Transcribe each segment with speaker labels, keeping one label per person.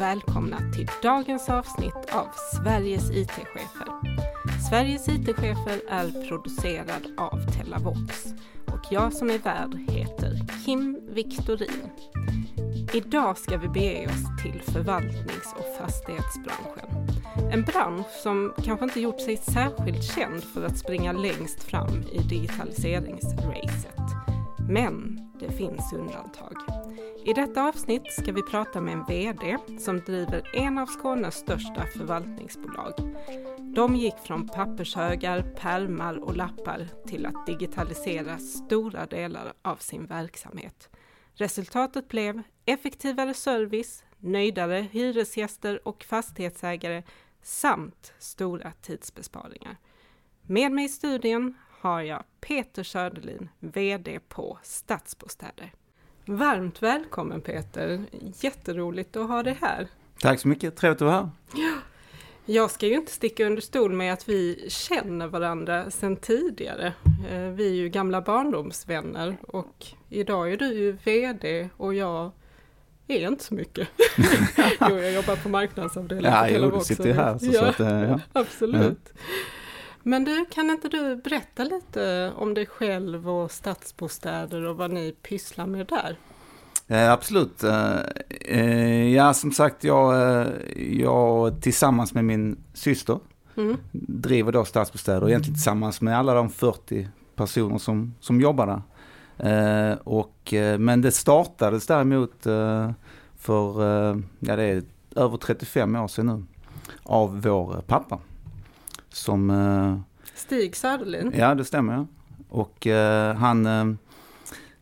Speaker 1: och välkomna till dagens avsnitt av Sveriges IT-chefer. Sveriges IT-chefer är producerad av Telavox och jag som är värd heter Kim Victorin. Idag ska vi bege oss till förvaltnings och fastighetsbranschen. En bransch som kanske inte gjort sig särskilt känd för att springa längst fram i digitaliseringsracet. Men det finns undantag. I detta avsnitt ska vi prata med en VD som driver en av Skånes största förvaltningsbolag. De gick från pappershögar, pärmar och lappar till att digitalisera stora delar av sin verksamhet. Resultatet blev effektivare service, nöjdare hyresgäster och fastighetsägare samt stora tidsbesparingar. Med mig i studien har jag Peter Söderlin, VD på Stadsbostäder. Varmt välkommen Peter! Jätteroligt att ha dig här.
Speaker 2: Tack så mycket, trevligt att vara här.
Speaker 1: Ja. Jag ska ju inte sticka under stol med att vi känner varandra sedan tidigare. Eh, vi är ju gamla barndomsvänner och idag är du ju VD och jag är inte så mycket. jo, jag jobbar på marknadsavdelningen.
Speaker 2: Ja, jo, du sitter ju här. Så,
Speaker 1: ja,
Speaker 2: så att, eh, ja.
Speaker 1: Absolut. Ja. Men du, kan inte du berätta lite om dig själv och stadsbostäder och vad ni pysslar med där?
Speaker 2: Eh, absolut. Eh, eh ja, som sagt, jag, eh, jag tillsammans med min syster mm. driver då stadsbostäder, egentligen tillsammans med alla de 40 personer som, som jobbar där. Eh, och, eh, men det startades däremot för, ja det är över 35 år sedan nu, av vår pappa. Som... Eh,
Speaker 1: Stig Söderlin?
Speaker 2: Ja, det stämmer. Och eh, han, eh,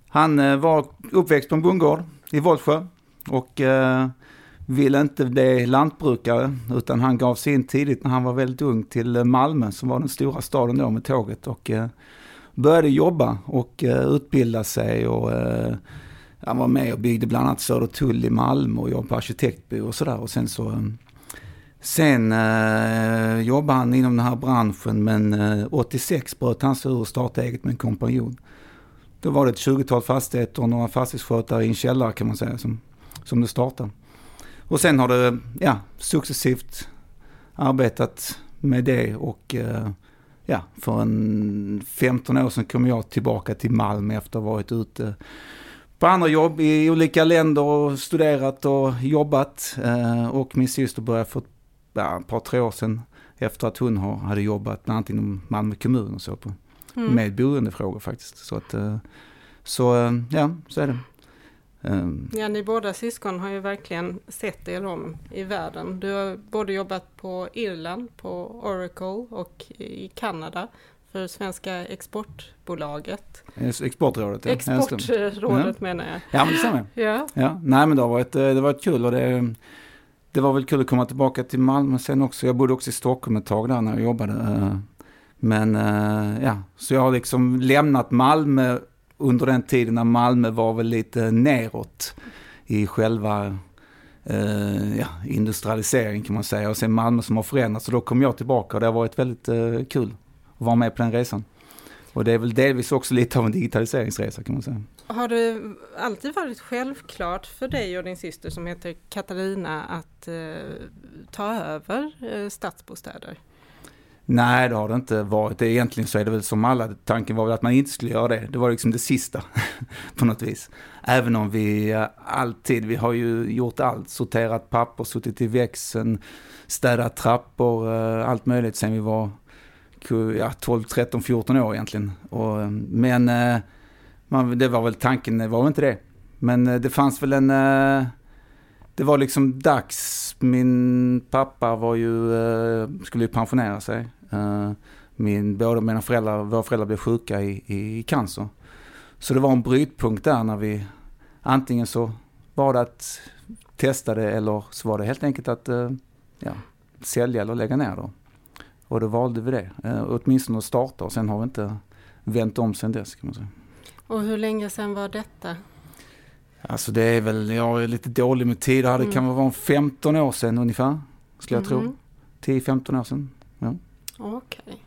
Speaker 2: han var uppväxt på en bondgård i Vollsjö och ville inte bli lantbrukare utan han gav sig in tidigt när han var väldigt ung till Malmö som var den stora staden då med tåget och började jobba och utbilda sig och han var med och byggde bland annat Södertull i Malmö och jobbade på arkitektbyrå och sådär och sen så Sen eh, jobbade han inom den här branschen men eh, 86 bröt han sig ur och startade eget med en kompanjon. Då var det ett 20-tal fastigheter och några fastighetsskötare i en källare kan man säga som, som det startade. Och sen har det ja, successivt arbetat med det och eh, ja, för en 15 år sedan kom jag tillbaka till Malmö efter att ha varit ute på andra jobb i olika länder och studerat och jobbat. Eh, och min syster började få ja, ett par, tre år sedan efter att hon har, hade jobbat bland annat inom Malmö kommun och så på, mm. med boendefrågor faktiskt. Så att, eh, så eh, ja, så är det.
Speaker 1: Um, ja, ni båda syskon har ju verkligen sett er om i världen. Du har både jobbat på Irland, på Oracle och i Kanada för Svenska exportbolaget.
Speaker 2: Exportrådet, ja.
Speaker 1: Exportrådet ja. menar jag.
Speaker 2: Ja, men det stämmer. Ja. ja. Nej, men det har varit, det har varit kul och det det var väl kul att komma tillbaka till Malmö sen också. Jag bodde också i Stockholm ett tag där när jag jobbade. Eh, men eh, ja, så jag har liksom lämnat Malmö under den tiden när Malmö var väl lite neråt i själva eh, ja, industrialiseringen kan man säga. Och sen Malmö som har förändrats. och då kom jag tillbaka och det har varit väldigt kul att vara med på den resan. Och det är väl delvis också lite av en digitaliseringsresa kan man säga.
Speaker 1: Har det alltid varit självklart för dig och din syster som heter Katarina att eh, ta över eh, stadsbostäder?
Speaker 2: Nej, det har det inte varit. Egentligen så är det väl som alla, tanken var väl att man inte skulle göra det. Det var liksom det sista på något vis. Även om vi eh, alltid, vi har ju gjort allt, sorterat papper, suttit i växeln, städat trappor, eh, allt möjligt sen vi var ja, 12, 13, 14 år egentligen. Och, eh, men eh, man, det var väl tanken, det var väl inte det. Men eh, det fanns väl en... Det var liksom dags. Min pappa var ju, skulle ju pensionera sig. Min, båda mina föräldrar, våra föräldrar blev sjuka i, i cancer. Så det var en brytpunkt där när vi antingen så var det att testa det eller så var det helt enkelt att ja, sälja eller lägga ner då. Och då valde vi det. Åtminstone att starta och sen har vi inte vänt om sen dess kan man säga.
Speaker 1: Och hur länge sedan var detta?
Speaker 2: Alltså det är väl, jag är lite dålig med tid, det mm. kan vara 15 år sedan ungefär, skulle jag mm. tro. 10-15 år sedan. Ja.
Speaker 1: Okej. Okay.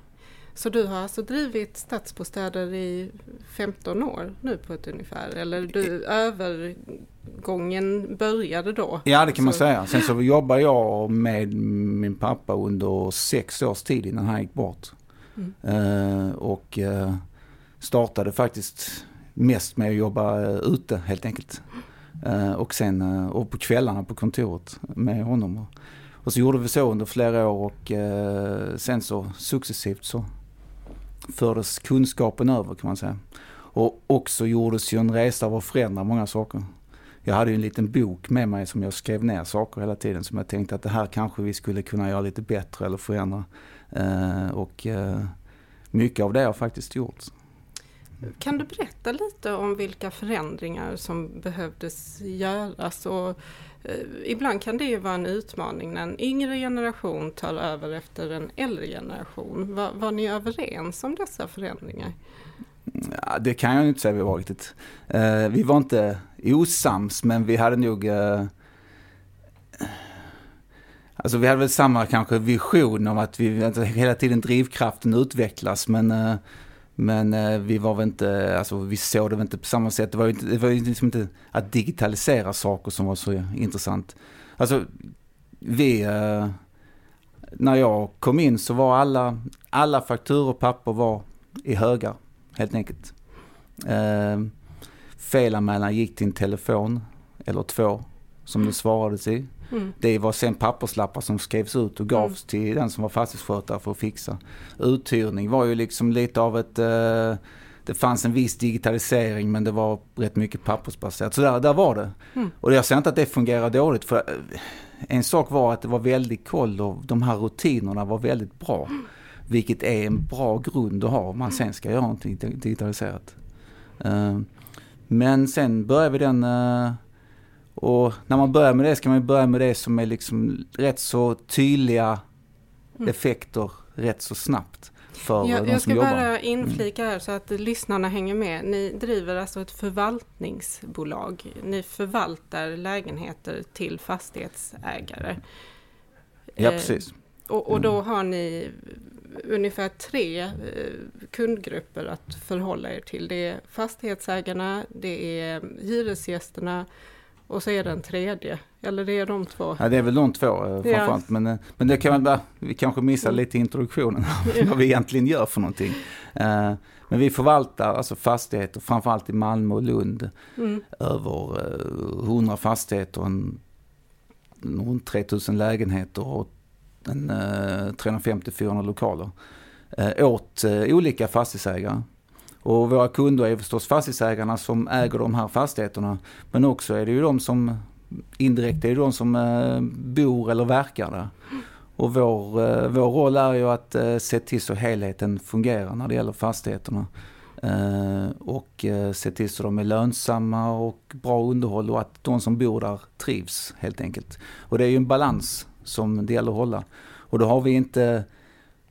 Speaker 1: Så du har alltså drivit stadsbostäder i 15 år nu på ett ungefär? Eller du, övergången började då?
Speaker 2: Ja, det kan man
Speaker 1: Så-
Speaker 2: säga. Sen så jobbade jag med min pappa under sex års tid innan han gick bort.
Speaker 1: Mm.
Speaker 2: Eh, och eh, startade faktiskt mest med att jobba eh, ute helt enkelt. Eh, och sen och på kvällarna på kontoret med honom. Och, så gjorde vi så under flera år och sen så successivt så fördes kunskapen över kan man säga. Och också gjordes ju en resa av att förändra många saker. Jag hade ju en liten bok med mig som jag skrev ner saker hela tiden som jag tänkte att det här kanske vi skulle kunna göra lite bättre eller förändra. Eh, och eh, mycket av det har faktiskt gjorts.
Speaker 1: Kan du berätta lite om vilka förändringar som behövdes göras? Och, Eh, ibland kan det ju vara en utmaning när en yngre generation tar över efter en äldre generation. Var, var ni överens om dessa förändringar?
Speaker 2: Ja, det kan jag inte säga vi var riktigt. Eh, vi var inte osams men vi hade nog eh, Alltså vi hade väl samma kanske vision om att vi att hela tiden drivkraften utvecklas men eh, men eh, vi var väl inte, alltså vi såg det väl inte på samma sätt. Det var ju inte, det var ju liksom inte att digitalisera saker som var så intressant. Alltså vi, eh, när jag kom in så var alla, alla fakturor och papper var i högar helt enkelt. Eh, felanmälan gick till en telefon eller två som det svarades i.
Speaker 1: Mm.
Speaker 2: Det var sen papperslappar som skrevs ut och gavs till den som var fastighetsskötare för att fixa. Uthyrning var ju liksom lite av ett... Eh, det fanns en viss digitalisering men det var rätt mycket pappersbaserat. Så där, där var det.
Speaker 1: Mm.
Speaker 2: Och jag säger inte att det fungerar dåligt för eh, en sak var att det var väldigt koll och de här rutinerna var väldigt bra. Vilket är en bra grund att ha om man sen ska göra någonting digitaliserat. Eh, Men sen började vi den eh, och när man börjar med det ska man börja med det som är liksom rätt så tydliga
Speaker 1: Mm.
Speaker 2: effekter rätt så snabbt för
Speaker 1: Jag,
Speaker 2: de
Speaker 1: jag ska
Speaker 2: jobbar. Mm.
Speaker 1: bara inflika här så att lyssnarna hänger med. Ni driver alltså ett förvaltningsbolag. Ni förvaltar lägenheter till fastighetsägare.
Speaker 2: Ja,
Speaker 1: Eh,
Speaker 2: precis.
Speaker 1: Och, och då
Speaker 2: Mm.
Speaker 1: har ni ungefär tre eh, kundgrupper att förhålla er till. Det är fastighetsägarna, det är hyresgästerna och så är det en tredje. Eller det är de två.
Speaker 2: Ja, det är väl de två eh, framförallt. Men, eh, men det kan man bara, vi kanske missar
Speaker 1: Mm.
Speaker 2: lite introduktionen vad vi egentligen gör för någonting. Eh, Men vi förvaltar alltså fastigheter, framförallt i Malmö och Lund,
Speaker 1: Mm.
Speaker 2: över eh, 100 fastigheter, en, runt 3000 lägenheter och en, eh, 350-400 lokaler åt olika fastighetsägare. Och våra kunder är förstås fastighetsägarna som äger de här fastigheterna. Men också är det ju de som indirekt är det de som eh, bor eller verkar där. Och vår, eh, vår roll är ju att eh, se till så helheten fungerar när det gäller fastigheterna. Och se till så de är lönsamma och bra underhåll och att de som bor där trivs helt enkelt. Och det är ju en balans som det gäller att hålla. Och då har vi inte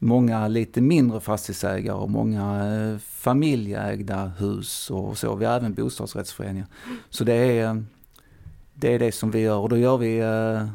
Speaker 2: många lite mindre fastighetsägare och många eh, familjeägda hus och så. Vi har även bostadsrättsföreningar. Så det är, det är det som vi gör och då gör vi eh,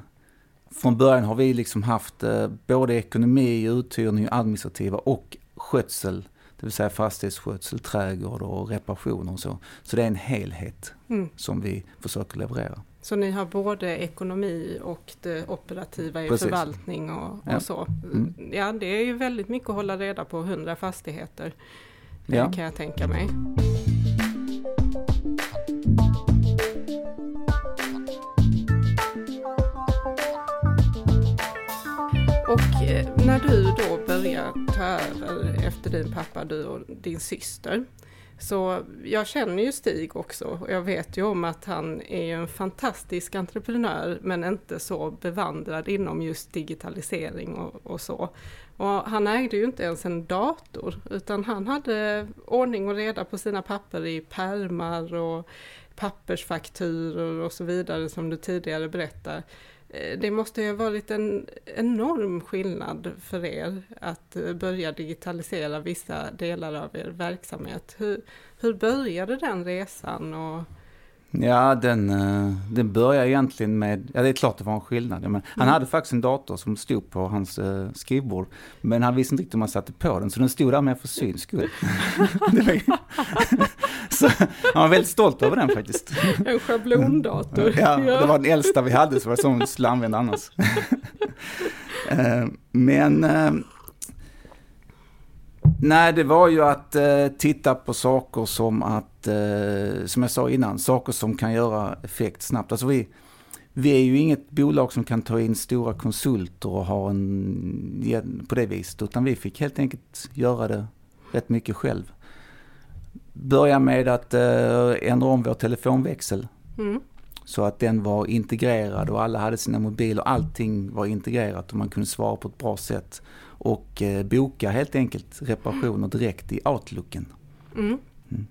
Speaker 2: från början har vi liksom haft eh, både ekonomi, uthyrning, administrativa och skötsel. Det vill säga fastighetsskötsel, trädgård och reparationer och så. Så det är en helhet
Speaker 1: Mm.
Speaker 2: som vi försöker leverera.
Speaker 1: Så ni har både ekonomi och det operativa i
Speaker 2: Precis.
Speaker 1: förvaltning och, och
Speaker 2: Ja.
Speaker 1: så.
Speaker 2: Mm.
Speaker 1: Ja, det är ju väldigt mycket att hålla reda på, 100 fastigheter.
Speaker 2: Ja.
Speaker 1: Kan jag tänka mig. Och eh, när du då börjar ta över efter din pappa, du och din syster. Så jag känner ju Stig också och jag vet ju om att han är en fantastisk entreprenör men inte så bevandrad inom just digitalisering och, och så. Och han ägde ju inte ens en dator utan han hade ordning och reda på sina papper i pärmar och pappersfakturor och så vidare som du tidigare berättade. Eh, Det måste ju ha varit en enorm skillnad för er att eh, börja digitalisera vissa delar av er verksamhet. Hur, hur började den resan? Och,
Speaker 2: Ja, den, eh, den började egentligen med, ja det är klart det var en skillnad. Men han mm. hade faktiskt en dator som stod på hans skrivbord. Men han visste inte riktigt hur man satte på den, så den stod där med för syns skull. så han var väldigt stolt över den faktiskt.
Speaker 1: En schablondator.
Speaker 2: ja, det var den äldsta vi hade, så var det som vi skulle använda annars. uh, men uh, Nej, det var ju att eh, titta på saker som att, eh, som jag sa innan, saker som kan göra effekt snabbt. Alltså vi, vi är ju inget bolag som kan ta in stora konsulter och ha en, på det viset, utan vi fick helt enkelt göra det rätt mycket själv. Börja med att eh, ändra om vår telefonväxel. Mm. Så att den var integrerad och alla hade sina mobiler. Allting var integrerat och man kunde svara på ett bra sätt och eh, boka helt enkelt reparationer direkt i Outlooken. Mm. Mm.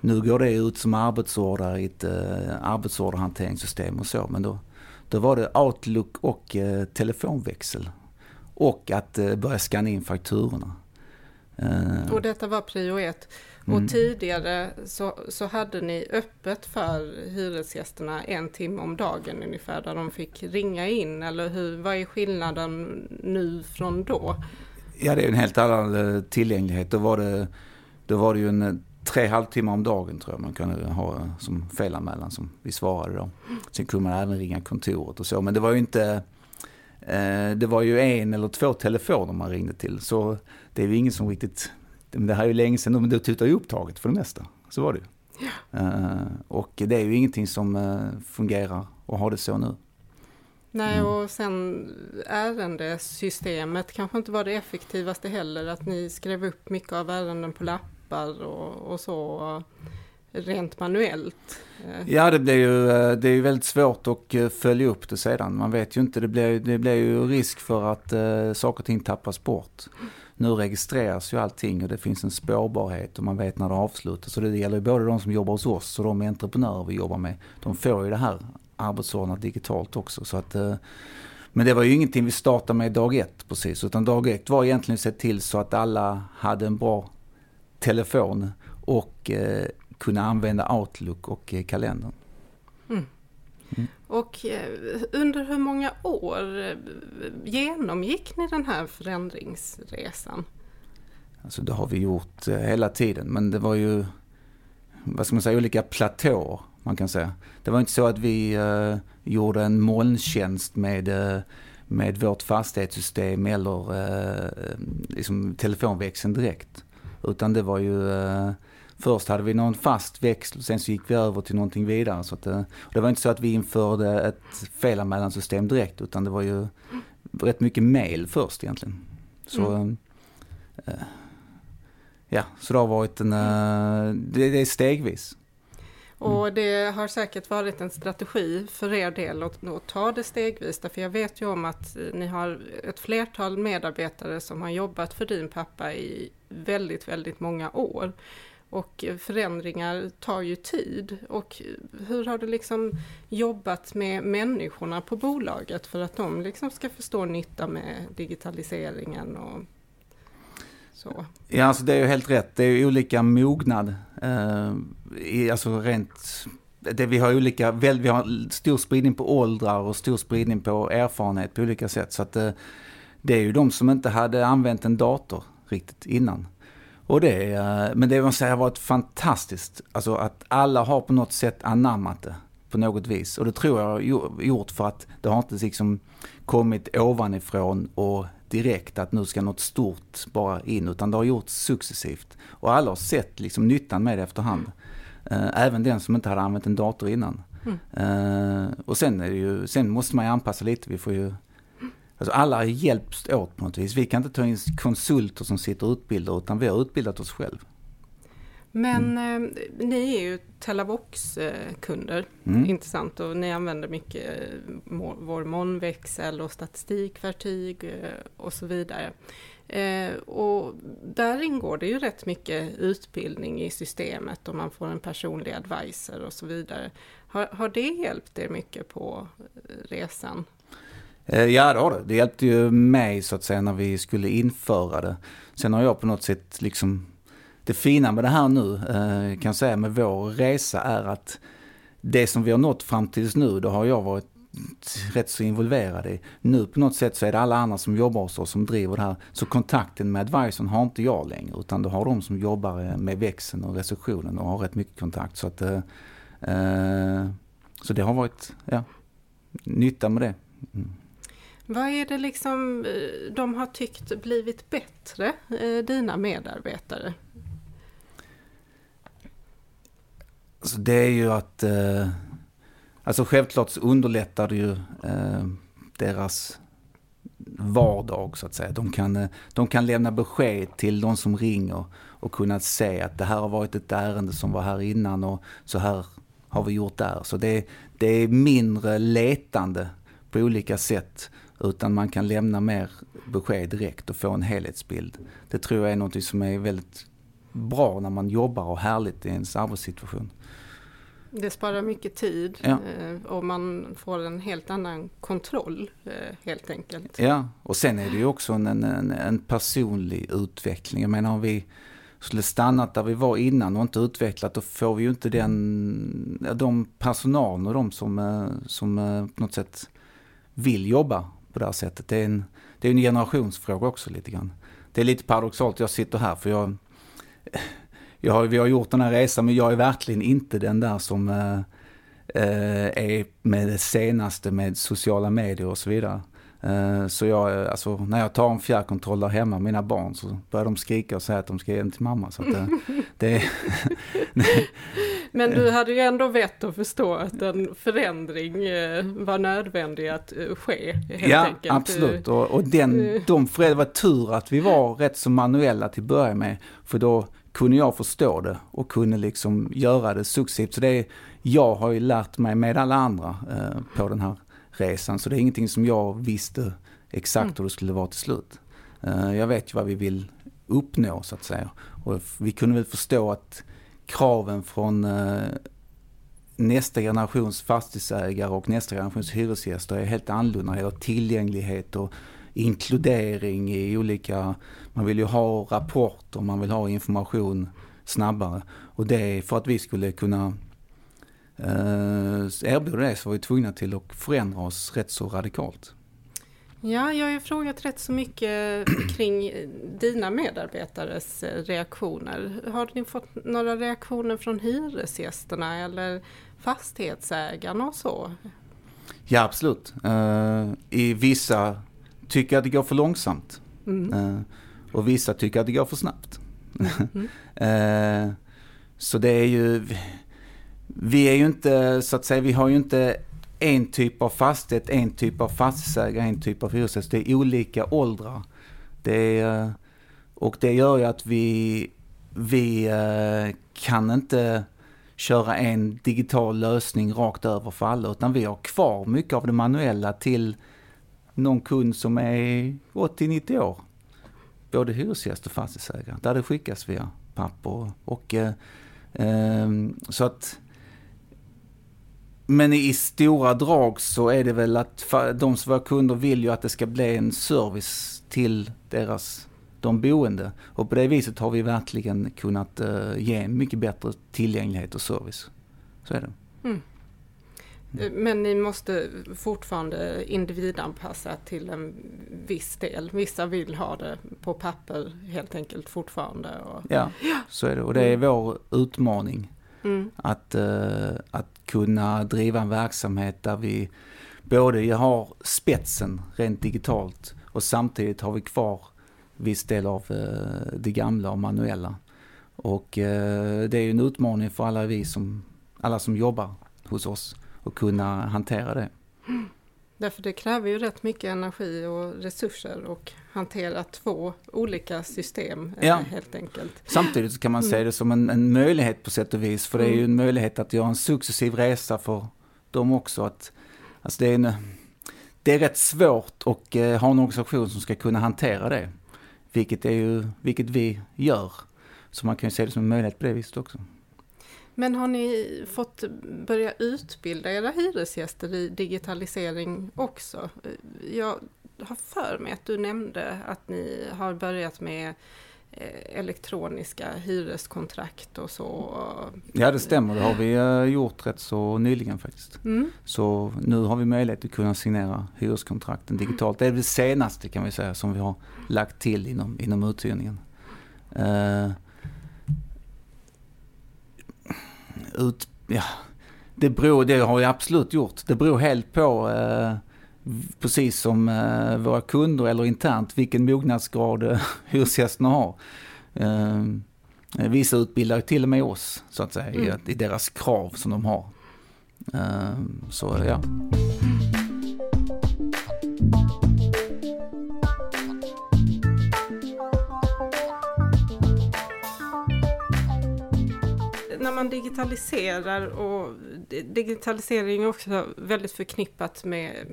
Speaker 2: Nu går det ut som arbetsorder i ett eh, arbetsorderhanteringssystem och så, men då, då var det Outlook och telefonväxel. Och att börja scanna in fakturorna.
Speaker 1: Eh, och detta var prio ett. Och mm. tidigare så, så hade ni öppet för hyresgästerna en timme om dagen ungefär där de fick ringa in eller hur, vad är skillnaden nu från då?
Speaker 2: Ja det är en helt annan eh, tillgänglighet. Då var det, då var det ju en eh, tre halvtimmar om dagen tror jag man kunde ha som felanmälan som vi svarade då. Sen kunde man även ringa kontoret och så men det var ju inte det var ju en eller två telefoner man ringde till så det är ju ingen som riktigt det här är ju länge sedan, men det tutar ju upptaget för det mesta. Så var det ju. Ja. Uh, och det är ju ingenting som uh, fungerar och har det så nu.
Speaker 1: Nej, mm. och sen ärendesystemet kanske inte var det effektivaste heller, att ni skrev upp mycket av ärenden på lappar och, och så rent manuellt.
Speaker 2: Eh. Ja, det blir ju, det är ju väldigt svårt att följa upp det sedan. Man vet ju inte, det blir, det blir ju risk för att uh, saker och ting tappas bort. Nu registreras ju allting och det finns en spårbarhet och man vet när det avslutas. Så det gäller ju både de som jobbar hos oss och de entreprenörer vi jobbar med. De får ju det här arbetsordnat digitalt också. Så att, eh, men det var ju ingenting vi startade med dag ett precis, utan dag ett var egentligen att se till så att alla hade en bra telefon och eh, kunde använda Outlook och eh, kalendern. Mm.
Speaker 1: Mm. Och eh, under hur många år eh, genomgick ni den här förändringsresan?
Speaker 2: Alltså det har vi gjort eh, hela tiden, men det var ju, vad ska man säga, olika platåer man kan säga. Det var inte så att vi uh, gjorde en molntjänst med, uh, med vårt fastighetssystem eller uh, liksom telefonväxeln direkt. Utan det var ju Först hade vi någon fast växel och sen så gick vi över till någonting vidare. Så att, eh, det var inte så att vi införde ett felanmälansystem direkt utan det var ju rätt mycket mail först egentligen. Så, mm. äh, ja, så det har varit en, äh, det, det är stegvis.
Speaker 1: Och mm. det har säkert varit en strategi för er del att, att ta det stegvis. För jag vet ju om att ni har ett flertal medarbetare som har jobbat för din pappa i väldigt, väldigt många år. Och förändringar tar ju tid. Och hur har du liksom jobbat med människorna på bolaget för att de liksom ska förstå nytta med digitaliseringen och så?
Speaker 2: Ja, alltså det är ju helt rätt. Det är ju olika mognad. Eh, i, alltså rent det, vi har olika, vi har stor spridning på åldrar och stor spridning på erfarenhet på olika sätt. Så att det, eh, det är ju de som inte hade använt en dator riktigt innan. Och det, eh, men det måste säga har varit fantastiskt, alltså att alla har på något sätt anammat det på något vis. Och det tror jag har gjort för att det har inte liksom kommit ovanifrån och direkt att nu ska något stort bara in, utan det har gjorts successivt. Och alla har sett liksom nyttan med det efterhand. Eh, även den som inte hade använt en dator innan. Mm. Eh, och sen, ju, sen måste man ju anpassa lite, vi får ju Alltså alla hjälps åt på något vis. Vi kan inte ta in konsulter som sitter och utbildar utan vi har utbildat oss själv.
Speaker 1: Men mm. eh, ni är ju Telavox-kunder, mm. intressant, och ni använder mycket eh, vår molnväxel och statistikvertyg eh, och så vidare. Eh, och där ingår det ju rätt mycket utbildning i systemet och man får en personlig advisor och så vidare. Har, har det hjälpt er mycket på eh, resan?
Speaker 2: Eh, ja, det har det. Det hjälpte ju mig så att säga när vi skulle införa det. Sen har jag på något sätt liksom, det fina med det här nu, eh, kan jag säga med vår resa är att det som vi har nått fram tills nu, då har jag varit rätt så involverad i. Nu på något sätt så är det alla andra som jobbar hos oss som driver det här. Så kontakten med advisorn har inte jag längre utan då har de som jobbar eh, med växeln och receptionen och har rätt mycket kontakt. Så, att, eh, så det har varit ja, nytta med det. Mm.
Speaker 1: Vad är det liksom eh, de har tyckt blivit bättre, eh, dina medarbetare?
Speaker 2: Alltså det är ju att, eh, alltså självklart så underlättar det ju eh, deras vardag så att säga. De kan, eh, de kan lämna besked till de som ringer och kunna se att det här har varit ett ärende som var här innan och så här har vi gjort där. Så det, det är mindre letande på olika sätt utan man kan lämna mer besked direkt och få en helhetsbild. Det tror jag är något som är väldigt bra när man jobbar och härligt i ens arbetssituation.
Speaker 1: Det sparar mycket tid ja. Eh, och man får en helt annan kontroll eh, helt enkelt.
Speaker 2: Ja, och sen är det ju också en, en, en personlig utveckling. Jag menar om vi skulle stannat där vi var innan och inte utvecklat, då får vi ju inte den, de personalen och de som, eh, som på något sätt vill jobba på det här sättet. Det är en, det är en generationsfråga också lite grann. Det är lite paradoxalt, jag sitter här för jag, jag har, vi har gjort den här resan men jag är verkligen inte den där som eh, eh är med det senaste med sociala medier och så vidare. Eh, så jag, alltså, när jag tar en fjärrkontroll där hemma, mina barn, så börjar de skrika och säga att de ska ge den till mamma. Så eh, det,
Speaker 1: Men du hade ju ändå vett att förstå att en förändring eh, var nödvändig att ske.
Speaker 2: Ja,
Speaker 1: enkelt.
Speaker 2: absolut. Och, och den, de föräldrar var tur att vi var rätt så manuella till att börja med. För då kunde jag förstå det och kunde liksom göra det successivt. Så det jag har ju lärt mig med alla andra eh, på den här resan. Så det är ingenting som jag visste exakt mm. hur det skulle vara till slut. Uh, jag vet ju vad vi vill uppnå så att säga. Och vi kunde väl förstå att kraven från uh, nästa generations fastighetsägare och nästa generations hyresgäster är helt annorlunda. Det tillgänglighet och inkludering i olika, man vill ju ha rapporter, man vill ha information snabbare. Och det är för att vi skulle kunna eh, erbjuder det så var vi tvungna till att förändra oss rätt så radikalt.
Speaker 1: Ja, jag har ju frågat rätt så mycket kring dina medarbetares eh, reaktioner. Har ni fått några reaktioner från hyresgästerna eller fastighetsägarna och så?
Speaker 2: Ja, absolut. Uh, I vissa tycker att det går för långsamt. Mm. Uh, och vissa tycker att det går för snabbt. Mm. så det är ju vi är ju inte, så att säga, vi har ju inte en typ av fastighet, en typ av fastighetsägare, en typ av hyresgäst. Det är olika åldrar. Det är, och det gör ju att vi, vi eh, kan inte köra en digital lösning rakt över för alla, utan vi har kvar mycket av det manuella till någon kund som är 80-90 år. Både hyresgäst och fastighetsägare, där det skickas via papper. Och, och eh, eh så att men i stora drag så är det väl att de som våra kunder vill ju att det ska bli en service till deras, de boende. Och på det viset har vi verkligen kunnat uh, ge mycket bättre tillgänglighet och service. Så är det. Mm.
Speaker 1: Eh, men ni måste fortfarande individanpassa till en viss del. Vissa vill ha det på papper helt enkelt fortfarande. Och...
Speaker 2: Ja, så är det. Och det är vår utmaning. Mm. Att, uh, att kunna driva en verksamhet där vi både har spetsen rent digitalt och samtidigt har vi kvar viss del av uh, det gamla och manuella. Och uh, det är ju en utmaning för alla vi som, alla som jobbar hos oss att kunna hantera det. Mm.
Speaker 1: Därför det kräver ju rätt mycket energi och resurser och hantera två olika system eh, ja. helt enkelt.
Speaker 2: Samtidigt kan man mm. se det som en, en, möjlighet på sätt och vis. För det är ju mm. en möjlighet att göra en successiv resa för dem också. Att, alltså det, är en, det är rätt svårt att eh, ha en organisation som ska kunna hantera det. Vilket, är ju, vilket vi gör. Så man kan ju se det som en möjlighet på det viset också.
Speaker 1: Men har ni fått börja utbilda era hyresgäster i digitalisering också? Jag har för mig att du nämnde att ni har börjat med eh, elektroniska hyreskontrakt och så.
Speaker 2: Ja det stämmer, det har vi eh, gjort rätt så nyligen faktiskt. Mm. Så nu har vi möjlighet att kunna signera hyreskontrakten digitalt. Det är det senaste kan vi säga som vi har lagt till inom, inom uthyrningen. Uh, ut, ja, det beror, det har vi absolut gjort. Det beror helt på, eh, precis som eh, våra kunder eller internt, vilken mognadsgrad eh, hyresgästerna har. Eh, vissa utbildar till och med oss, så att säga, mm. i, i, deras krav som de har. Eh, så ja.
Speaker 1: När man digitaliserar och digitalisering är också väldigt förknippat med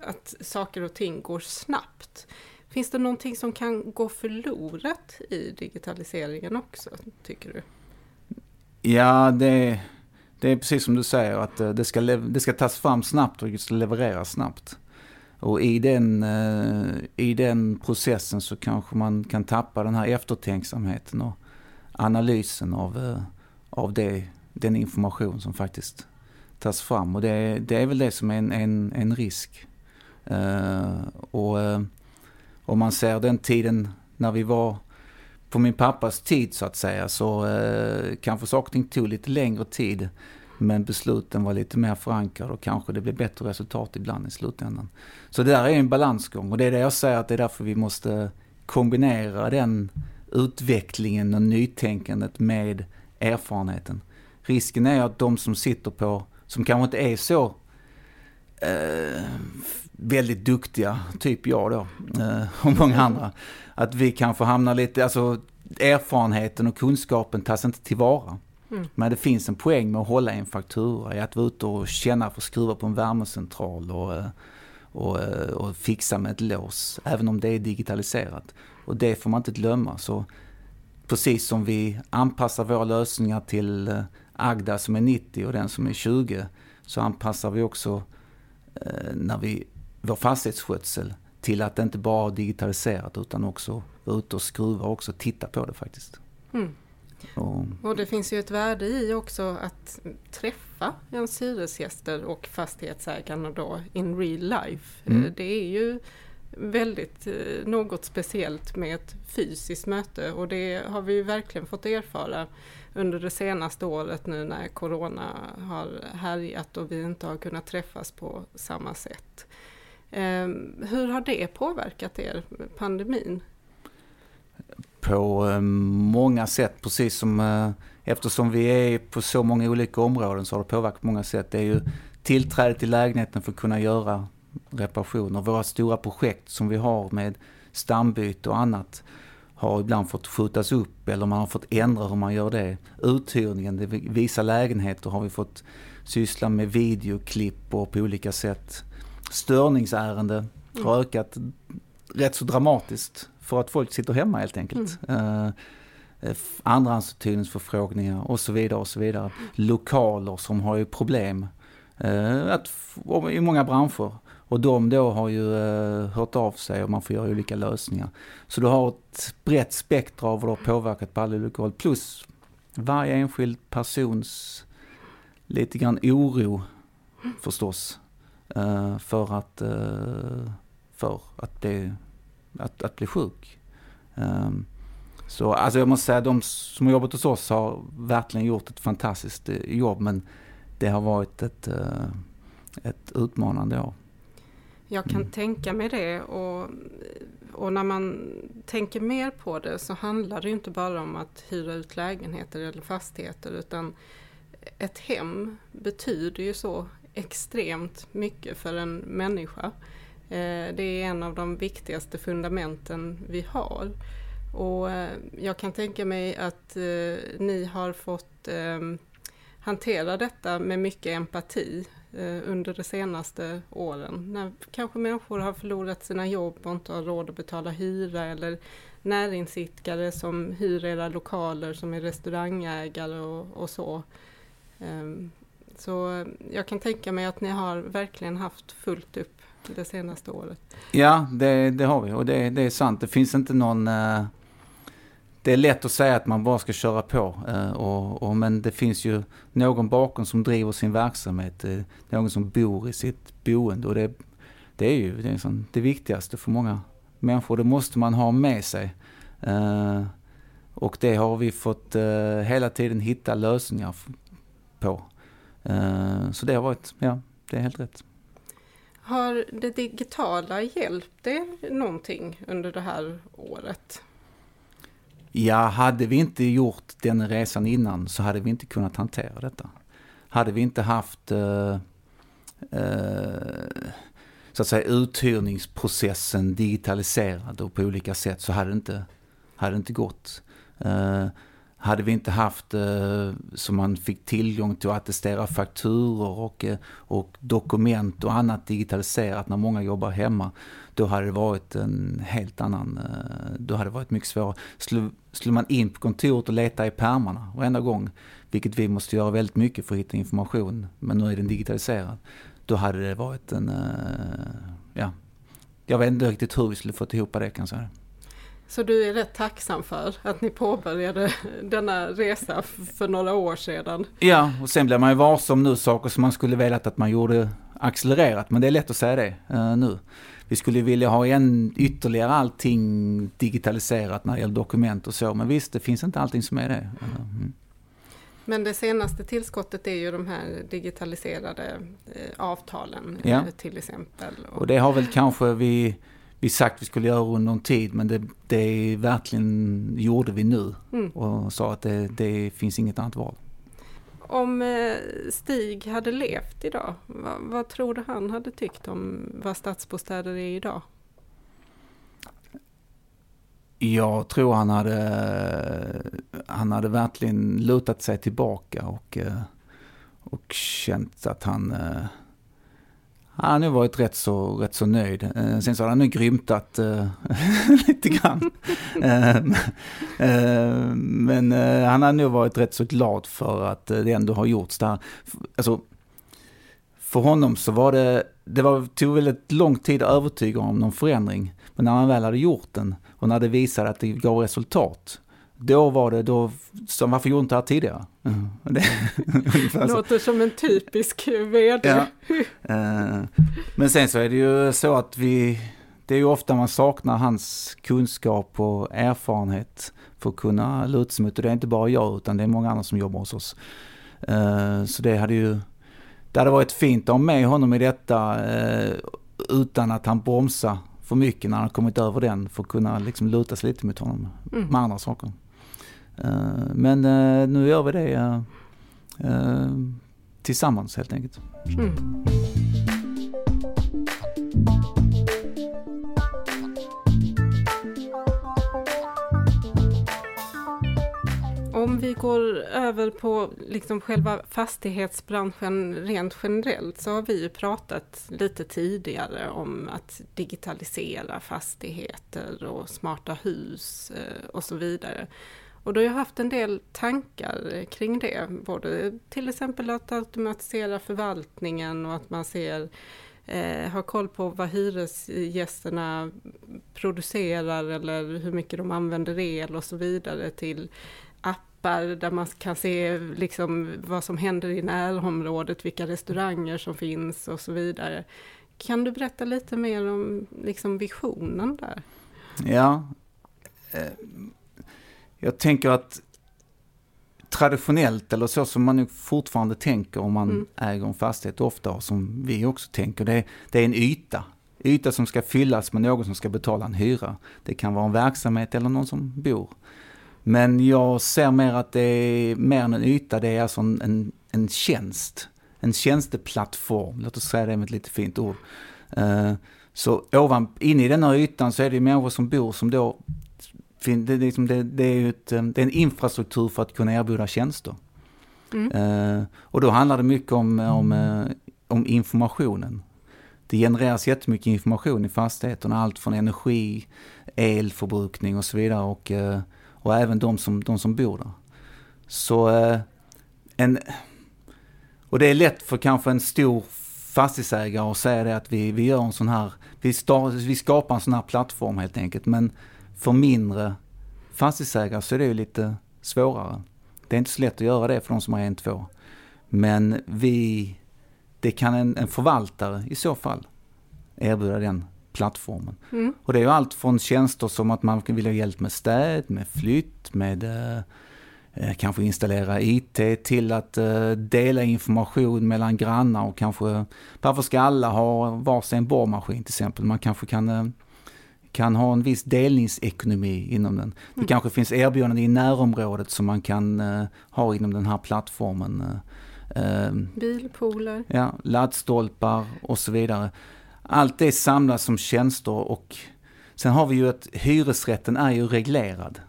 Speaker 1: att saker och ting går snabbt. Finns det någonting som kan gå förlorat i digitaliseringen också, tycker du?
Speaker 2: Ja, det, det är precis som du säger att eh, det ska, det ska tas fram snabbt och det ska levereras snabbt. Och i den, eh, i den processen så kanske man kan tappa den här eftertänksamheten och analysen av eh, av det, den information som faktiskt tas fram. Och det, det är väl det som är en, en, en risk. Uh, och uh, om man ser den tiden när vi var på min pappas tid så att säga så uh, kanske saker och ting tog lite längre tid. Men besluten var lite mer förankrade och kanske det blev bättre resultat ibland i slutändan. Så det där är en balansgång och det är det jag säger att det är därför vi måste kombinera den utvecklingen och nytänkandet med erfarenheten. Risken är att de som sitter på, som kanske inte är så eh, väldigt duktiga, typ jag då, eh, och många andra, att vi kanske hamnar lite, alltså erfarenheten och kunskapen tas inte tillvara. Mm. Men det finns en poäng med att hålla en faktura, i att vara ute och känna för att skruva på en värmecentral och, eh, och, eh, och fixa med ett lås, även om det är digitaliserat. Och det får man inte glömma. Så Precis som vi anpassar våra lösningar till eh, Agda som är 90 och den som är 20 så anpassar vi också eh, när vi, vår fastighetsskötsel till att det inte bara är digitaliserat utan också vara ute och skruva och också titta på det faktiskt. Mm.
Speaker 1: Och, och, det finns ju ett värde i också att träffa ens hyresgäster och fastighetsägarna då in real life. Mm. Det är ju väldigt eh, något speciellt med ett fysiskt möte och det har vi verkligen fått erfara under det senaste året nu när Corona har härjat och vi inte har kunnat träffas på samma sätt. Ehm, hur har det påverkat er, pandemin?
Speaker 2: På eh, många sätt, precis som eh, eftersom vi är på så många olika områden så har det påverkat på många sätt. Det är ju tillträde till lägenheten för att kunna göra reparationer. Våra stora projekt som vi har med stambyte och annat har ibland fått skjutas upp eller man har fått ändra hur man gör det. Uthyrningen, det vissa lägenheter har vi fått syssla med videoklipp och på olika sätt. Störningsärende har mm. ökat rätt så dramatiskt för att folk sitter hemma helt enkelt. Mm. Uh, andrahandsuthyrningsförfrågningar och så vidare och så vidare. Lokaler som har ju problem. Uh, att, I många branscher och de då har ju eh, hört av sig och man får göra olika lösningar. Så du har ett brett spektra av vad det har påverkat på alla olika håll. Plus varje enskild persons lite grann oro förstås. Eh, för att, eh, för att, bli, att, att bli sjuk. Eh, så alltså jag måste säga de som har jobbat hos oss har verkligen gjort ett fantastiskt eh, jobb men det har varit ett, eh, ett utmanande år.
Speaker 1: Jag kan mm. tänka mig det och, och när man tänker mer på det så handlar det inte bara om att hyra ut lägenheter eller fastigheter utan ett hem betyder ju så extremt mycket för en människa. Eh, det är en av de viktigaste fundamenten vi har. Och eh, jag kan tänka mig att eh, ni har fått hantera detta med mycket empati Eh, under de senaste åren. När kanske människor har förlorat sina jobb och inte har råd att betala hyra eller näringsidkare som hyr era lokaler som är restaurangägare och, och så. Ehm, så jag kan tänka mig att ni har verkligen haft fullt upp det senaste året.
Speaker 2: Ja, det, det har vi och det, det, är sant. Det finns inte någon... Eh, det är lätt att säga att man bara ska köra på. Eh, och, och, men det finns ju någon bakom som driver sin verksamhet. Eh, någon som bor i sitt boende. Och det, det är ju det, är sån, det viktigaste för många människor. Det måste man ha med sig. Eh, och det har vi fått hela tiden hitta lösningar på. Så det har varit, ja, det är helt rätt.
Speaker 1: Har det digitala hjälpt dig någonting under det här året?
Speaker 2: Ja, hade vi inte gjort den resan innan så hade vi inte kunnat hantera detta. Hade vi inte haft eh, eh, så att säga uthyrningsprocessen digitaliserad och på olika sätt så hade det inte, hade det inte gått. Eh, hade vi inte haft eh, så man fick tillgång till att attestera fakturor och, eh, och dokument och annat digitaliserat när många jobbar hemma, då hade det varit en helt annan, eh, då hade det varit mycket svårare. Skulle, skulle man in på kontoret och leta i pärmarna varenda gång, vilket vi måste göra väldigt mycket för att hitta information, men nu är den digitaliserad, då hade det varit en, ja, jag vet inte riktigt hur vi skulle fått ihop det kan jag säga.
Speaker 1: Så du är rätt tacksam för att ni påbörjade denna resa för några år sedan?
Speaker 2: Ja, och sen blir man ju varse om nu saker som man skulle velat att man gjorde accelererat, men det är lätt att säga det uh, nu. Vi skulle vilja ha en, ytterligare allting digitaliserat när det gäller dokument och så, men visst, det finns inte allting som är det. Mm.
Speaker 1: Men det senaste tillskottet är ju de här digitaliserade eh, avtalen
Speaker 2: ja.
Speaker 1: till exempel.
Speaker 2: Och... det har väl kanske vi vi sagt vi skulle göra under någon tid men det, det verkligen gjorde vi nu mm. och sa att det, det finns inget annat val.
Speaker 1: Om eh, Stig hade levt idag, vad, vad, tror du han hade tyckt om vad stadsbostäder är idag?
Speaker 2: Jag tror han hade, han hade verkligen lutat sig tillbaka och, eh, och känt att han eh, han har nog varit rätt så, rätt så nöjd. Eh, sen så har han nu grymtat eh, lite grann. eh, eh, men eh, han har nog varit rätt så glad för att eh, det ändå har gjorts där. Alltså, för honom så var det, det var, tog väldigt lång tid att övertyga om någon förändring. Men när han väl hade gjort den och när det visade att det gav resultat, då var det, då, som varför gjorde inte det här tidigare? Mm.
Speaker 1: Det, Låter som en typisk vd. Ja.
Speaker 2: Uh, men sen så är det ju så att vi, det är ju ofta man saknar hans kunskap och erfarenhet för att kunna luta sig mot. Och det är inte bara jag utan det är många andra som jobbar hos oss. Uh, så det hade ju, det hade varit fint att ha med honom i detta uh, utan att han bromsar för mycket när han kommit över den för att kunna liksom luta sig lite mot honom mm. med andra saker. Eh, men eh, nu gör vi det eh, tillsammans helt enkelt. Mm.
Speaker 1: Om vi går över på liksom själva fastighetsbranschen rent generellt så har vi ju pratat lite tidigare om att digitalisera fastigheter och smarta hus och så vidare. Och då har jag haft en del tankar eh, kring det, både till exempel att automatisera förvaltningen och att man ser eh, har koll på vad hyresgästerna producerar eller hur mycket de använder el och så vidare till appar där man kan se liksom vad som händer i närområdet, vilka restauranger som finns och så vidare. Kan du berätta lite mer om liksom visionen där?
Speaker 2: Ja, eh, jag tänker att traditionellt, eller så som man nu fortfarande tänker om man mm. äger en fastighet ofta, och som vi också tänker, det, det är en yta. Yta som ska fyllas med någon som ska betala en hyra. Det kan vara en verksamhet eller någon som bor. Men jag ser mer att det är mer än en yta, det är alltså en, en, en tjänst. En tjänsteplattform, låt oss säga det med ett lite fint ord. Uh, så ovan, inne i den här ytan så är det människor som bor som då det, är liksom, det, det, är ett, eh, det är en infrastruktur för att kunna erbjuda tjänster. Mm. Uh, och då handlar det mycket om, om, uh, om informationen. Det genereras jättemycket information i fastigheterna, allt från energi, elförbrukning och så vidare och, och även de som, de som bor där. Så en, och det är lätt för kanske en stor fastighetsägare att säga det att vi, vi gör en sån här, vi, vi skapar en sån här plattform helt enkelt. Men för mindre fastighetsägare så är det ju lite svårare. Det är inte så lätt att göra det för de som har en, två. Men vi, det kan en, en förvaltare i så fall erbjuda den plattformen.
Speaker 1: Mm.
Speaker 2: Och det är ju allt från tjänster som att man vill ha hjälp med städ, med flytt, med eh, eh kanske installera IT till att eh, dela information mellan grannar och kanske varför ska alla ha varsin borrmaskin till exempel? Man kanske kan eh, kan ha en viss delningsekonomi inom den. Det mm. kanske finns erbjudanden i närområdet som man kan uh, ha inom den här plattformen.
Speaker 1: Uh, Bilpooler.
Speaker 2: Ja, laddstolpar och så vidare. Allt det samlas som tjänster och sen har vi ju att hyresrätten är ju reglerad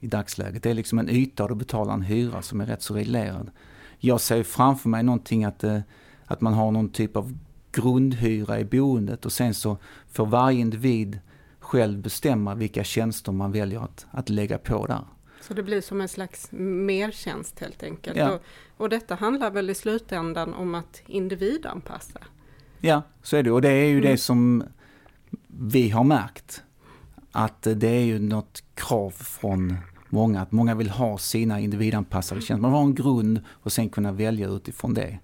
Speaker 2: i dagsläget. Det är liksom en yta och du betalar en hyra som är rätt så reglerad. Jag ser framför mig någonting att, att man har någon typ av grundhyra i boendet och sen så får varje individ själv bestämma vilka tjänster man väljer att, att lägga på där.
Speaker 1: Så det blir som en slags mertjänst helt enkelt.
Speaker 2: Ja.
Speaker 1: Och, och detta handlar väl i slutändan om att individanpassa?
Speaker 2: Ja, så är det. Och det är ju mm. det som vi har märkt. Att det är ju något krav från många, att många vill ha sina individanpassade tjänster. Man har en grund och sen kunna välja utifrån det.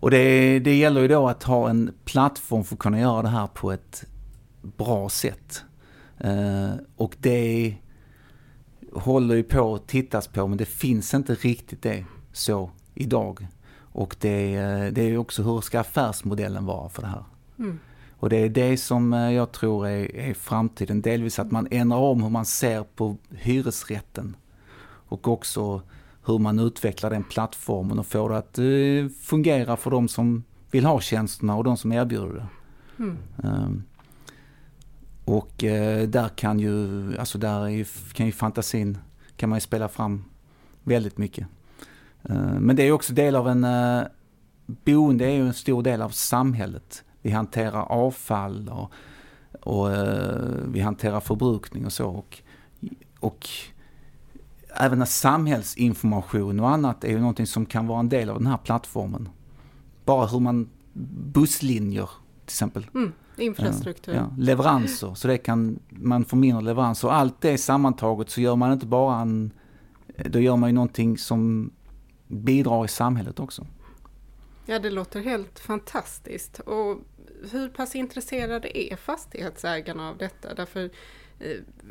Speaker 2: Och det, det gäller ju då att ha en plattform för att kunna göra det här på ett bra sätt. Uh, och det håller ju på att tittas på men det finns inte riktigt det så idag. Och det, det är också hur ska affärsmodellen vara för det här? Mm. Och det är det som eh, jag tror är, är, framtiden. Delvis att man ändrar om hur man ser på hyresrätten. Och också hur man utvecklar den plattformen och får det att fungera för de som vill ha tjänsterna och de som erbjuder det. Mm. Um, och eh, där kan ju, alltså där ju, kan ju fantasin, kan man ju spela fram väldigt mycket. Eh, men det är också del av en, eh, boende är ju en stor del av samhället. Vi hanterar avfall och, och eh, vi hanterar förbrukning och så. Och, och även samhällsinformation och annat är ju någonting som kan vara en del av den här plattformen. Bara hur man, busslinjer till exempel.
Speaker 1: Mm. Infrastruktur.
Speaker 2: Ja, leveranser, så det kan man få mindre leveranser. Allt det sammantaget så gör man inte bara en, då gör man ju någonting som bidrar i samhället också.
Speaker 1: Ja, det låter helt fantastiskt. Och hur pass intresserade är fastighetsägarna av detta? Därför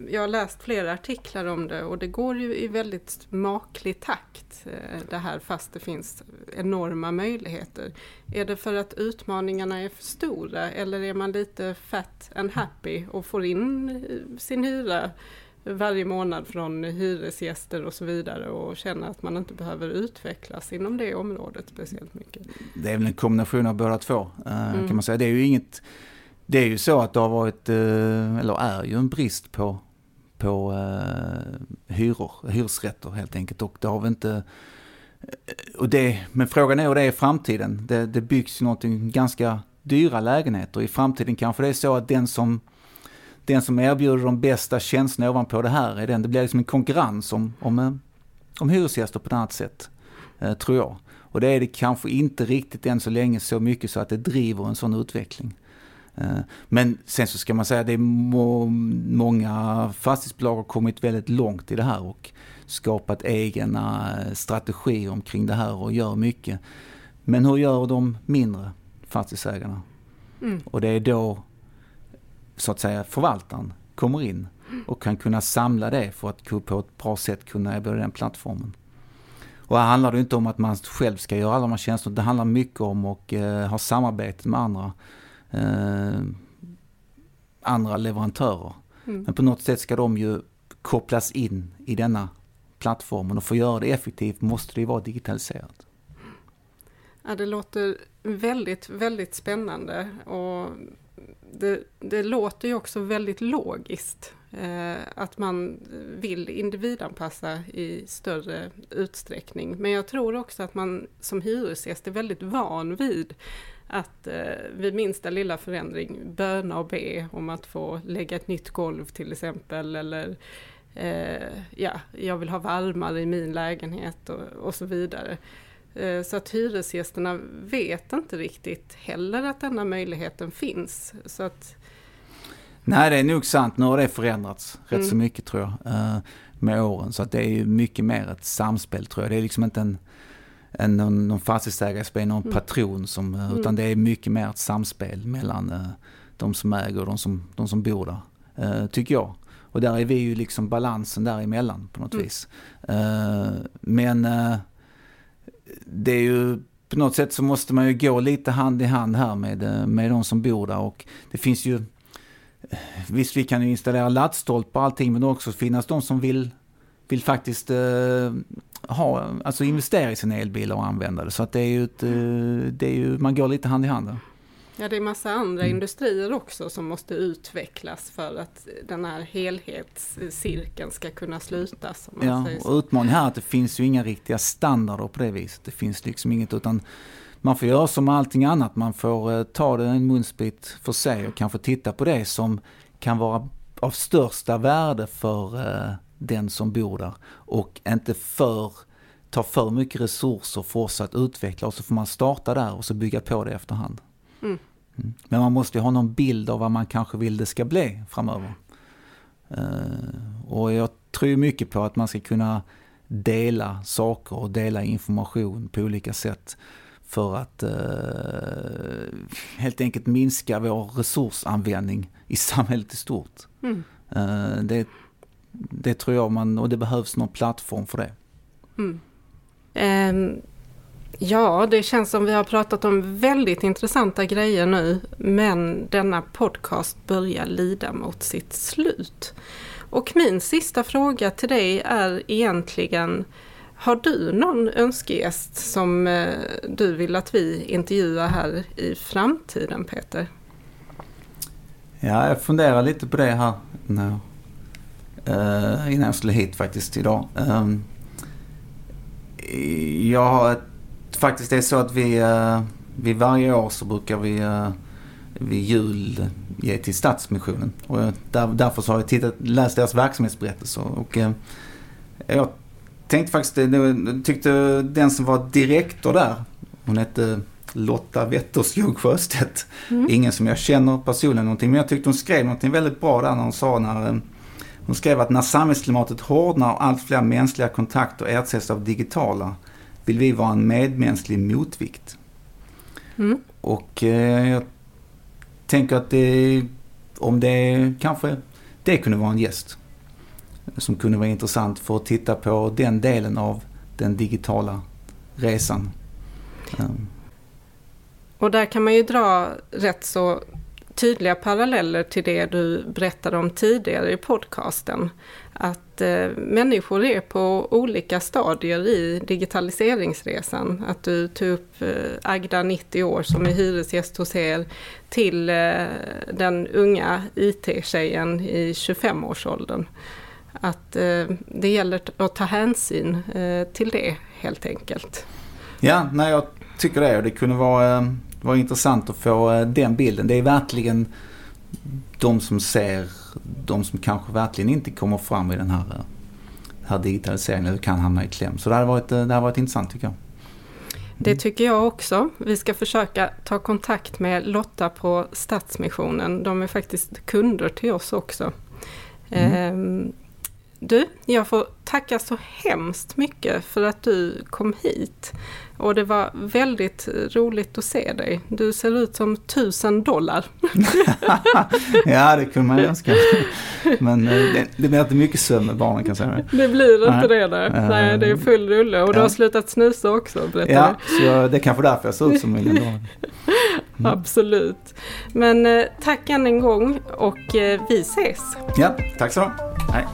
Speaker 1: jag har läst flera artiklar om det och det går ju i väldigt maklig takt eh, det här fast det finns enorma möjligheter. Är det för att utmaningarna är för stora eller är man lite fat and happy och får in eh, sin hyra varje månad från hyresgäster och så vidare och känner att man inte behöver utvecklas inom det området speciellt mycket?
Speaker 2: Det är väl en kombination av båda två mm. kan man säga. Det är ju inget det är ju så att det har varit, eh, eller är ju en brist på, på eh, hyror, hyresrätter helt enkelt. Och det har vi inte... Eh, och det, men frågan är hur det är i framtiden. Det, det byggs ju någonting ganska dyra lägenheter. I framtiden kanske det är så att den som, den som erbjuder de bästa tjänsterna ovanpå det här är den. Det blir liksom en konkurrens om, om, om hyresgäster på ett annat sätt, tror jag. Och det är det kanske inte riktigt än så länge så mycket så att det driver en sån utveckling. Eh, men sen så ska man säga att det är må, många fastighetsbolag har kommit väldigt långt i det här och skapat egna eh, strategier omkring det här och gör mycket. Men hur gör de mindre fastighetsägarna? Mm. Och det är då så att säga förvaltaren kommer in och kan kunna samla det för att på ett bra sätt kunna erbjuda den plattformen. Och här handlar det inte om att man själv ska göra alla de här tjänsterna, det handlar mycket om att eh, ha samarbete med andra eh, andra leverantörer. Mm. Men på något sätt ska de ju kopplas in i denna plattformen och för att göra det effektivt måste det ju vara digitaliserat.
Speaker 1: Ja, det låter väldigt, väldigt spännande och det, det låter ju också väldigt logiskt Eh, att man vill individanpassa i större utsträckning. Men jag tror också att man som hyresgäst är väldigt van vid att eh, vid minsta lilla förändring böna och be om att få lägga ett nytt golv till exempel eller eh, ja, jag vill ha varmare i min lägenhet och, och så vidare. Så att hyresgästerna vet inte riktigt heller att denna möjligheten finns. Så att
Speaker 2: Nej, det är nog sant. Nu har det förändrats rätt
Speaker 1: Mm.
Speaker 2: så mycket tror jag eh, med åren. Så att det är ju mycket mer ett samspel tror jag. Det är liksom inte en, en någon, någon fastighetsägare är någon
Speaker 1: Mm.
Speaker 2: patron som, eh,
Speaker 1: Mm.
Speaker 2: utan det är mycket mer ett samspel mellan eh, de som äger och de som, de som bor där. tycker jag. Och där är vi ju liksom balansen däremellan på något
Speaker 1: Mm.
Speaker 2: vis. Men det är ju på något sätt så måste man ju gå lite hand i hand här med, med de som bor där och det finns ju Visst, vi kan ju installera laddstolpar och allting, men också finnas de som vill, vill faktiskt eh, ha, alltså investera i sina elbilar och använda det. Så att det är ju, ett, eh, det är ju man går lite hand i hand där.
Speaker 1: Ja, det är massa andra
Speaker 2: Mm.
Speaker 1: industrier också som måste utvecklas för att den här helhetscirkeln ska kunna slutas.
Speaker 2: Ja, och utmaningen här är att det finns ju inga riktiga standarder på det viset. Det finns liksom inget utan man får göra som allting annat. Man får eh, ta det en munsbit för sig och kanske titta på det som kan vara av största värde för eh, den som bor där. Och inte för, ta för mycket resurser för oss att utveckla och så får man starta där och så bygga på det efterhand.
Speaker 1: Mm.
Speaker 2: Mm. Men man måste ju ha någon bild av vad man kanske vill det ska bli framöver. Eh, och jag tror mycket på att man ska kunna dela saker och dela information på olika sätt för att eh, helt enkelt minska vår resursanvändning i samhället i stort.
Speaker 1: Mm.
Speaker 2: Eh, det, det tror jag man, och det behövs någon plattform för det.
Speaker 1: Mm. Ehm, ja, det känns som vi har pratat om väldigt intressanta grejer nu, men denna podcast börjar lida mot sitt slut. Och min sista fråga till dig är egentligen, har du någon önskegäst som eh, du vill att vi intervjuar här i framtiden, Peter?
Speaker 2: Ja, jag funderar lite på det här no. uh, eh, innan jag skulle hit faktiskt idag. Um, jag har ett, faktiskt det är så att vi, uh, vi varje år så brukar vi uh, vid jul ge till Stadsmissionen. Och där, därför så har jag tittat, läst deras verksamhetsberättelser. Och, uh, jag tänkte faktiskt, tyckte den som var direktor där, hon hette Lotta Wetterskog Sjöstedt.
Speaker 1: Mm.
Speaker 2: Ingen som jag känner personligen någonting, men jag tyckte hon skrev någonting väldigt bra där när hon sa när eh, hon skrev att när samhällsklimatet hårdnar och allt fler mänskliga kontakter ersätts av digitala vill vi vara en medmänsklig motvikt.
Speaker 1: Mm.
Speaker 2: Och eh, jag tänker att det, om det kanske, det kunde vara en gäst som kunde vara intressant för att titta på den delen av den digitala resan. Ehm.
Speaker 1: Och där kan man ju dra rätt så tydliga paralleller till det du berättade om tidigare i podcasten. Att eh, människor är på olika stadier i digitaliseringsresan. Att du tog upp eh, Agda, 90 år, som är hyresgäst hos er, till eh, den unga IT-tjejen i 25-årsåldern. Att eh, det gäller att ta hänsyn eh, till det helt enkelt.
Speaker 2: Ja, nej, jag tycker det. Det kunde vara, eh, vara intressant att få den bilden. Det är verkligen de som ser, de som kanske verkligen inte kommer fram i den här, här digitaliseringen kan hamna i kläm. Så det hade varit, det hade varit intressant tycker jag.
Speaker 1: Det tycker jag också. Vi ska försöka ta kontakt med Lotta på Stadsmissionen. De är faktiskt kunder till oss också.
Speaker 2: Mm.
Speaker 1: Ehm, Du, jag får tacka så hemskt mycket för att du kom hit. Och det var väldigt roligt att se dig. Du ser ut som tusen dollar.
Speaker 2: ja, det kunde man ju önska. Men eh, det, det blir inte mycket sömn med barnen kan jag säga.
Speaker 1: Det blir inte
Speaker 2: Nej.
Speaker 1: det där.
Speaker 2: Eh,
Speaker 1: Nej, det är full rulle. Och du
Speaker 2: ja.
Speaker 1: har slutat snusa också,
Speaker 2: Ja, så jag, det är kanske därför jag ser ut som en miljon dollar. Mm.
Speaker 1: Absolut. Men eh, tack än en gång och vi ses.
Speaker 2: Ja, tack så ha. Hej.